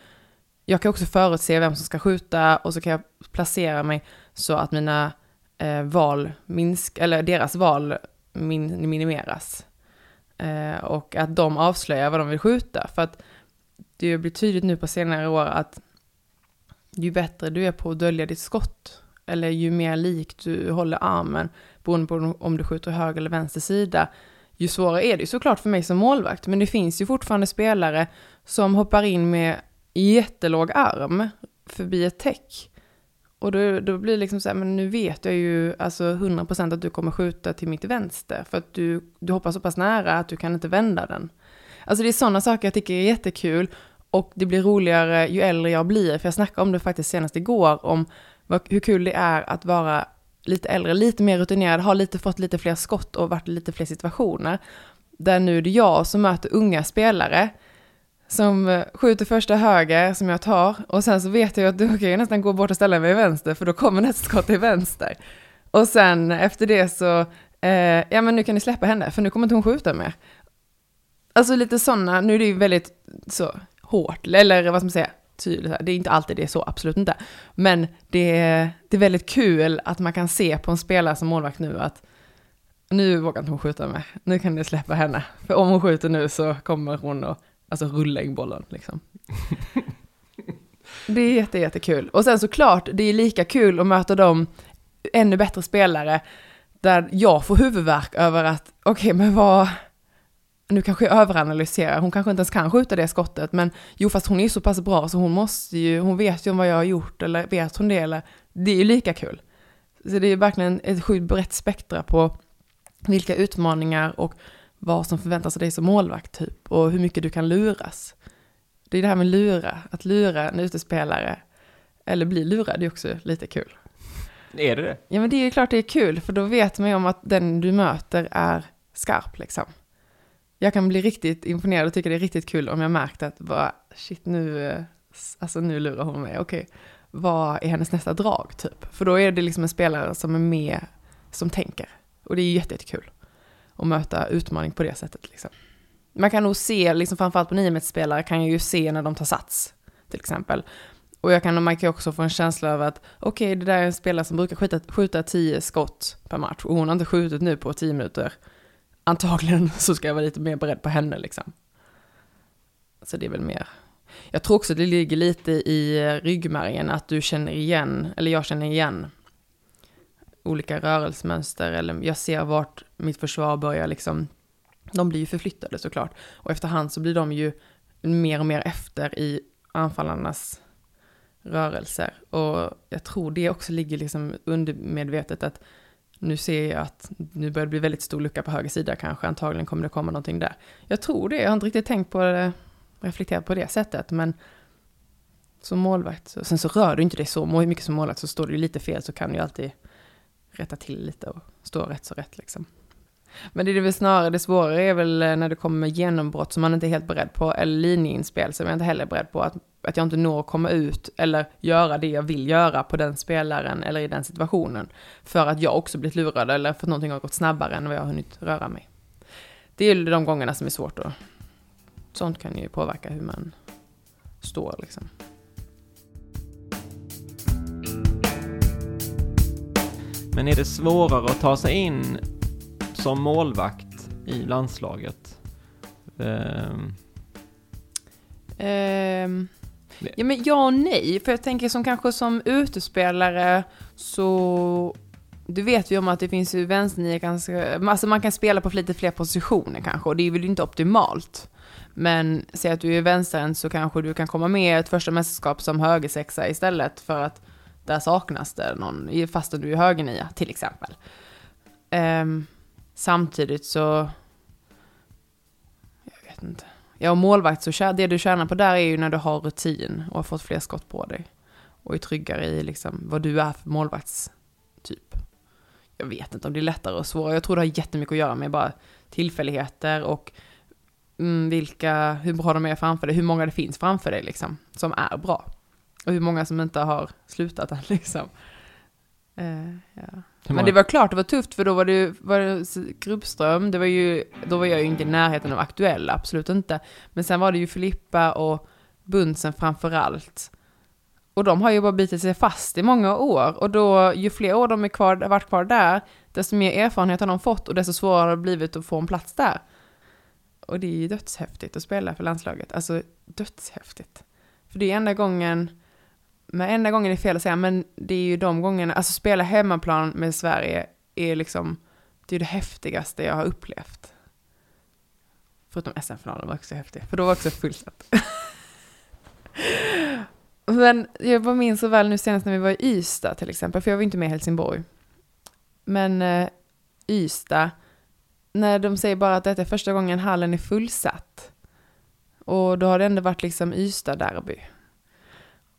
jag kan också förutse vem som ska skjuta och så kan jag placera mig så att mina eh, val minsk, eller deras val min, minimeras. Eh, och att de avslöjar vad de vill skjuta. För att det blir tydligt nu på senare år att ju bättre du är på att dölja ditt skott, eller ju mer likt du håller armen, beroende på om du skjuter höger eller vänster sida, ju svårare är det såklart för mig som målvakt, men det finns ju fortfarande spelare som hoppar in med jättelåg arm förbi ett täck. Och då, då blir det liksom så här, men nu vet jag ju alltså 100% att du kommer skjuta till mitt vänster, för att du, du hoppar så pass nära att du kan inte vända den. Alltså det är sådana saker jag tycker är jättekul, och det blir roligare ju äldre jag blir, för jag snackade om det faktiskt senast igår, om vad, hur kul det är att vara lite äldre, lite mer rutinerad, har lite fått lite fler skott och varit i lite fler situationer. Där nu är det jag som möter unga spelare som eh, skjuter första höger som jag tar och sen så vet jag att du kan jag nästan gå bort och ställa mig i vänster för då kommer nästa skott till vänster. Och sen efter det så, eh, ja men nu kan ni släppa henne för nu kommer inte hon skjuta mer. Alltså lite sådana, nu är det ju väldigt så hårt, eller vad ska man säga, tydligt. Det är inte alltid det är så, absolut inte. Men det är, det är väldigt kul att man kan se på en spelare som målvakt nu att nu vågar inte hon skjuta med. Nu kan ni släppa henne. För om hon skjuter nu så kommer hon att alltså, rulla in bollen liksom. <laughs> Det är jätte, jättekul. Och sen såklart, det är lika kul att möta de ännu bättre spelare där jag får huvudvärk över att, okej, okay, men vad, nu kanske jag överanalyserar, hon kanske inte ens kan skjuta det skottet, men jo fast hon är så pass bra så hon måste ju, hon vet ju om vad jag har gjort eller vet hon det eller, det är ju lika kul. Så det är verkligen ett sjukt brett spektra på vilka utmaningar och vad som förväntas av dig som målvakt typ och hur mycket du kan luras. Det är det här med lura, att lura en utespelare eller bli lurad är också lite kul. Är det det? Ja men det är ju klart det är kul för då vet man ju om att den du möter är skarp liksom jag kan bli riktigt imponerad och tycka det är riktigt kul om jag märkt att bara, shit nu, eh, alltså nu lurar hon mig, okej, okay. vad är hennes nästa drag typ? För då är det liksom en spelare som är med, som tänker. Och det är jättekul att möta utmaning på det sättet liksom. Man kan nog se, liksom framförallt på niometersspelare kan jag ju se när de tar sats, till exempel. Och jag kan, man kan också få en känsla av att okej, okay, det där är en spelare som brukar skjuta, skjuta tio skott per match och hon har inte skjutit nu på tio minuter antagligen <laughs> så ska jag vara lite mer beredd på henne liksom. Så det är väl mer. Jag tror också det ligger lite i eh, ryggmärgen att du känner igen, eller jag känner igen olika rörelsemönster eller jag ser vart mitt försvar börjar liksom. De blir ju förflyttade såklart och efterhand så blir de ju mer och mer efter i anfallarnas rörelser och jag tror det också ligger liksom undermedvetet att nu ser jag att nu börjar det bli väldigt stor lucka på höger sida kanske, antagligen kommer det komma någonting där. Jag tror det, jag har inte riktigt tänkt på det, reflekterat på det sättet, men som målvakt, så, sen så rör du inte dig så mycket som målvakt, så står du lite fel så kan du ju alltid rätta till lite och stå rätt så rätt liksom. Men det är väl snarare, det svåra är väl eh, när det kommer genombrott som man inte är helt beredd på, eller linjeinspel som jag inte heller är beredd på, att, att jag inte når att komma ut eller göra det jag vill göra på den spelaren eller i den situationen. För att jag också blivit lurad eller för att någonting har gått snabbare än vad jag har hunnit röra mig. Det är de gångerna som är svårt och sånt kan ju påverka hur man står liksom. Men är det svårare att ta sig in som målvakt i landslaget? Um. Um, ja, men ja och nej. För jag tänker som kanske som utespelare så du vet ju om att det finns ju vänsternia ganska, alltså man kan spela på lite fler positioner kanske och det är väl inte optimalt. Men säg att du är vänstern så kanske du kan komma med i ett första mästerskap som högersexa istället för att där saknas det någon, fastän du är högernia till exempel. Um, samtidigt så, jag vet inte. Ja, målvakt så det du tjänar på där är ju när du har rutin och har fått fler skott på dig. Och är tryggare i liksom vad du är för målvaktstyp. Jag vet inte om det är lättare och svårare. Jag tror det har jättemycket att göra med bara tillfälligheter och mm, vilka, hur bra de är framför dig, hur många det finns framför dig liksom, som är bra. Och hur många som inte har slutat än <laughs> liksom. Uh, ja. Men det var klart, det var tufft för då var det, var det Gruppström, det var ju, då var jag ju inte i närheten av aktuell, absolut inte. Men sen var det ju Filippa och Bunsen framför allt. Och de har ju bara bitit sig fast i många år. Och då, ju fler år de är kvar, varit kvar där, desto mer erfarenhet har de fått och desto svårare har det blivit att få en plats där. Och det är ju dödshäftigt att spela för landslaget. Alltså dödshäftigt. För det är enda gången, men enda gången är fel att säga, men det är ju de gångerna, alltså spela hemmaplan med Sverige är liksom, det är det häftigaste jag har upplevt. Förutom SM-finalen var också häftig, för då var också fullsatt. <laughs> men jag bara minns så väl nu senast när vi var i Ystad till exempel, för jag var inte med i Helsingborg. Men eh, Ystad, när de säger bara att detta är första gången hallen är fullsatt. Och då har det ändå varit liksom Ystad-derby.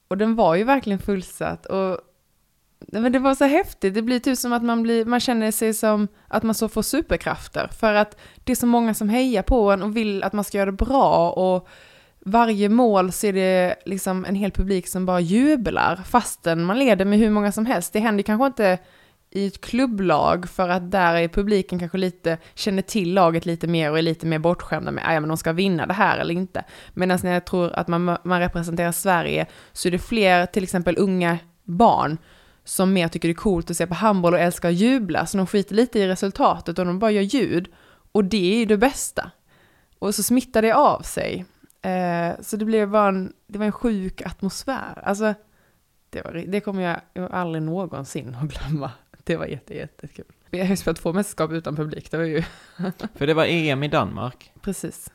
Och den var ju verkligen fullsatt. Och men det var så häftigt, det blir typ som att man, blir, man känner sig som att man så får superkrafter. För att det är så många som hejar på en och vill att man ska göra det bra. Och varje mål så är det liksom en hel publik som bara jublar fastän man leder med hur många som helst. Det händer kanske inte i ett klubblag för att där är publiken kanske lite, känner till laget lite mer och är lite mer bortskämda med, ah, ja men de ska vinna det här eller inte. Medan när jag tror att man, man representerar Sverige så är det fler, till exempel unga barn, som mer tycker det är coolt att se på handboll och älskar att jubla, så de skiter lite i resultatet och de bara gör ljud. Och det är ju det bästa. Och så smittar det av sig. Eh, så det blev bara en, det var en sjuk atmosfär. Alltså, det, var, det kommer jag aldrig någonsin att glömma. Det var jätte, jättekul. Vi har ju spelat två mästerskap utan publik, det var ju... <laughs> För det var EM i Danmark. Precis.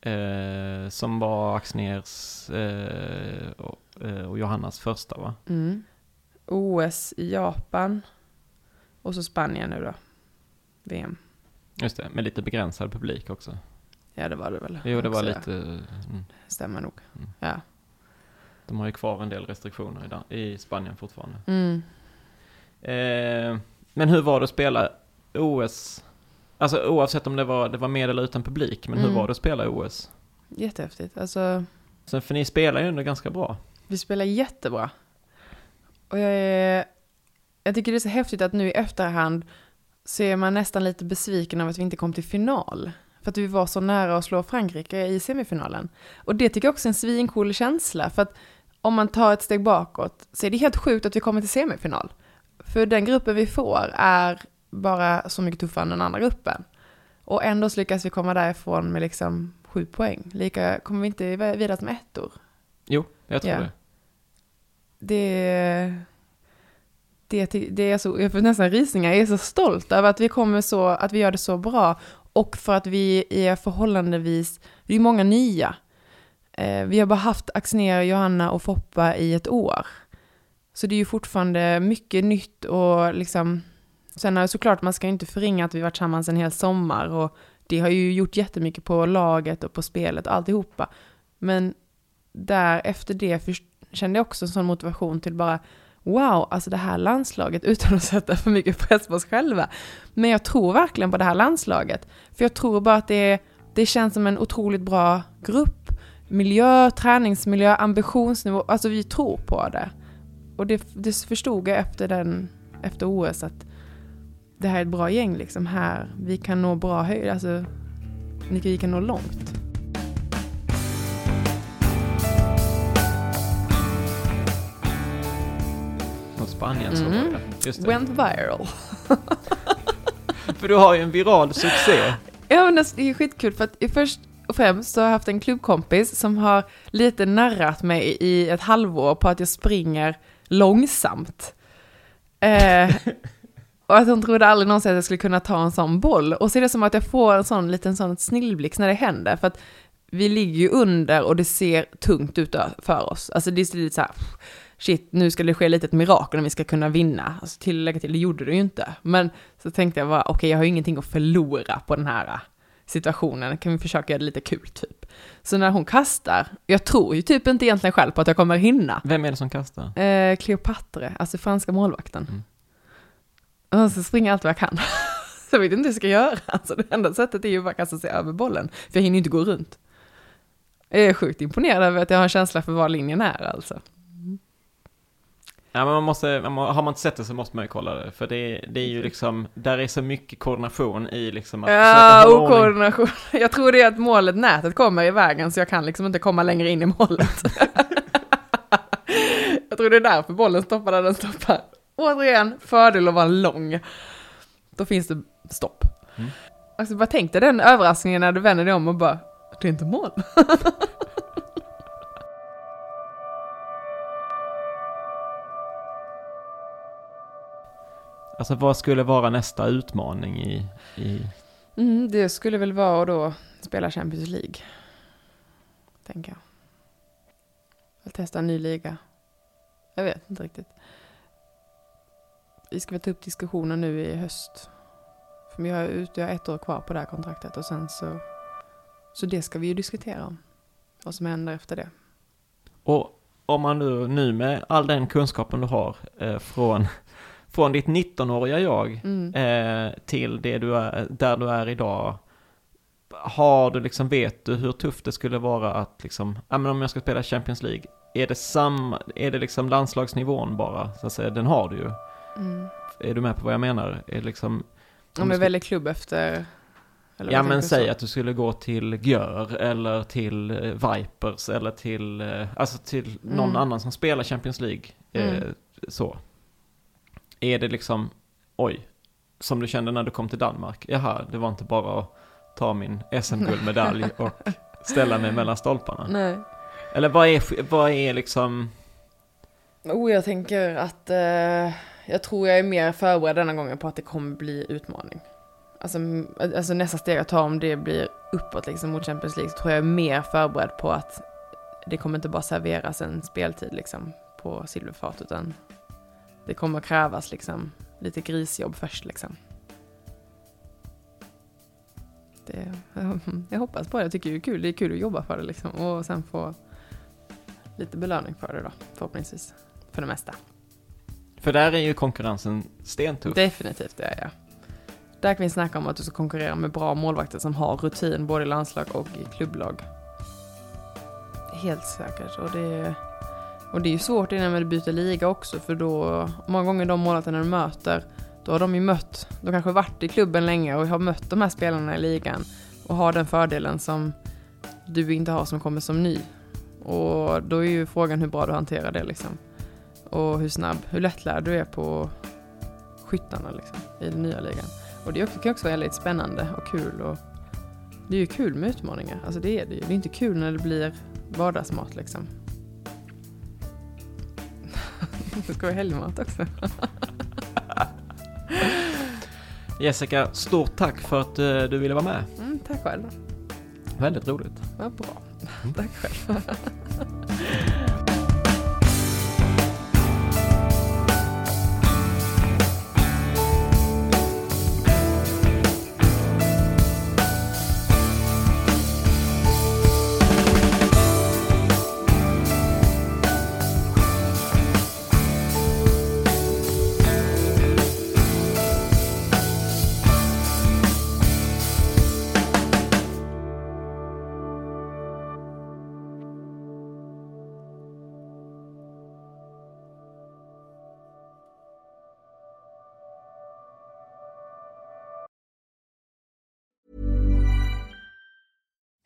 Eh, som var Axners eh, och, eh, och, Johannas första va? Mm. OS i Japan. Och så Spanien nu då. VM. Just det, med lite begränsad publik också. Ja, det var det väl. Jo, det var lite... Mm. Stämmer nog. Mm. Ja. De har ju kvar en del restriktioner i, i Spanien fortfarande. Mm. Eh, men hur var det att spela OS? Alltså oavsett om det var, det var med eller utan publik, men mm. hur var det att spela OS? Jättehäftigt. Alltså... Sen, för ni spelar ju ändå ganska bra. Vi spelar jättebra. Och jag är... Jag tycker det är så häftigt att nu i efterhand så är man nästan lite besviken av att vi inte kom till final. För att vi var så nära att slå Frankrike i semifinalen. Och det tycker jag också är en svincool känsla. För att om man tar ett steg bakåt så är det helt sjukt att vi kommer till semifinal. För den gruppen vi får är bara så mycket tuffare än den andra gruppen. Och ändå lyckas vi komma därifrån med liksom sju poäng. Lika kommer vi inte vidare som ettor. Jo, jag tror ja. det. Det, det, det är så, jag får nästan rysningar, jag är så stolt över att vi kommer så, att vi gör det så bra. Och för att vi är förhållandevis, vi är många nya. Eh, vi har bara haft Axnér, Johanna och Foppa i ett år. Så det är ju fortfarande mycket nytt och liksom, sen är det såklart, man ska ju inte förringa att vi varit tillsammans en hel sommar och det har ju gjort jättemycket på laget och på spelet och alltihopa. Men där efter det kände jag också en sån motivation till bara wow, alltså det här landslaget <laughs> utan att sätta för mycket press på oss själva. Men jag tror verkligen på det här landslaget. För jag tror bara att det, det känns som en otroligt bra grupp. Miljö, träningsmiljö, ambitionsnivå, alltså vi tror på det. Och det, det förstod jag efter, den, efter OS att det här är ett bra gäng liksom här. Vi kan nå bra höjd, alltså vi kan nå långt. Och Spanien så mm. var det. Just det. Went viral. <laughs> för du har ju en viral succé. Ja men det är skitkul för att först och främst så har jag haft en klubbkompis som har lite narrat mig i ett halvår på att jag springer långsamt. Eh, Och att hon trodde aldrig någonsin att jag skulle kunna ta en sån boll. Och så är det som att jag får en sån liten sån snillblixt när det händer. För att vi ligger ju under och det ser tungt ut för oss. Alltså det är lite så här, shit, nu ska det ske lite ett mirakel om vi ska kunna vinna. Alltså tillägga till, det gjorde det ju inte. Men så tänkte jag bara, okej, okay, jag har ju ingenting att förlora på den här äh, situationen, kan vi försöka göra det lite kul typ. Så när hon kastar, jag tror ju typ inte egentligen själv på att jag kommer hinna. Vem är det som kastar? Eh, Cleopatra, alltså franska målvakten. Mm. Och så springer jag allt vad jag kan. <laughs> så jag vet inte hur jag ska göra. Alltså det enda sättet är ju bara att kasta sig över bollen, för jag hinner inte gå runt. Jag är sjukt imponerad över att jag har en känsla för var linjen är alltså. Ja, men man måste, har man inte sett det så måste man ju kolla det. För det, det är ju liksom, där är så mycket koordination i liksom att Ja, okoordination. <laughs> Jag tror det är att målet, nätet kommer i vägen så jag kan liksom inte komma längre in i målet. <laughs> jag tror det är därför bollen stoppar där den stoppar. Återigen, fördel att vara lång. Då finns det stopp. Mm. Alltså bara tänk dig den överraskningen när du vänder dig om och bara, det är inte mål. <laughs> Alltså vad skulle vara nästa utmaning i... i... Mm, det skulle väl vara att då spela Champions League. Tänker jag. Att testa en ny liga. Jag vet inte riktigt. Vi ska väl ta upp diskussionen nu i höst. För jag har, jag har ett år kvar på det här kontraktet och sen så... Så det ska vi ju diskutera om. Vad som händer efter det. Och om man nu, nu med all den kunskapen du har eh, från från ditt 19-åriga jag mm. eh, till det du är, där du är idag. Har du liksom, vet du hur tufft det skulle vara att liksom, ja men om jag ska spela Champions League, är det samma, är det liksom landslagsnivån bara? Så att säga, den har du ju. Mm. Är du med på vad jag menar? Är det liksom... Om jag väljer klubb efter... ja men säg så? att du skulle gå till Gör eller till eh, Vipers eller till, eh, alltså till någon mm. annan som spelar Champions League. Eh, mm. så. Är det liksom, oj, som du kände när du kom till Danmark? Jaha, det var inte bara att ta min SM-guldmedalj och ställa mig mellan stolparna. Nej. Eller vad är, vad är liksom... Oh, jag tänker att eh, jag tror jag är mer förberedd denna gången på att det kommer bli utmaning. Alltså, alltså nästa steg jag tar om det blir uppåt liksom mot Champions League så tror jag är mer förberedd på att det kommer inte bara serveras en speltid liksom på silverfat utan det kommer krävas liksom lite grisjobb först liksom. Det, <laughs> jag hoppas på det, jag tycker det är kul. Det är kul att jobba för det liksom och sen få lite belöning för det då, förhoppningsvis. För det mesta. För där är ju konkurrensen stentuff. Definitivt, det är jag. Där kan vi snacka om att du ska konkurrera med bra målvakter som har rutin både i landslag och i klubblag. Helt säkert. Och det, och det är ju svårt innan man byter liga också för då, många gånger de målvakterna du möter, då har de ju mött, de kanske varit i klubben länge och har mött de här spelarna i ligan och har den fördelen som du inte har som kommer som ny. Och då är ju frågan hur bra du hanterar det liksom. Och hur snabb, hur lättlärd du är på skyttarna liksom, i den nya ligan. Och det kan också vara väldigt spännande och kul. Och det är ju kul med utmaningar, alltså det är det ju. Det är inte kul när det blir vardagsmat liksom. Det ska vara helgmat också. <laughs> Jessica, stort tack för att uh, du ville vara med. Mm, tack själv. Väldigt roligt. Ja, bra. Mm. tack själv. <laughs>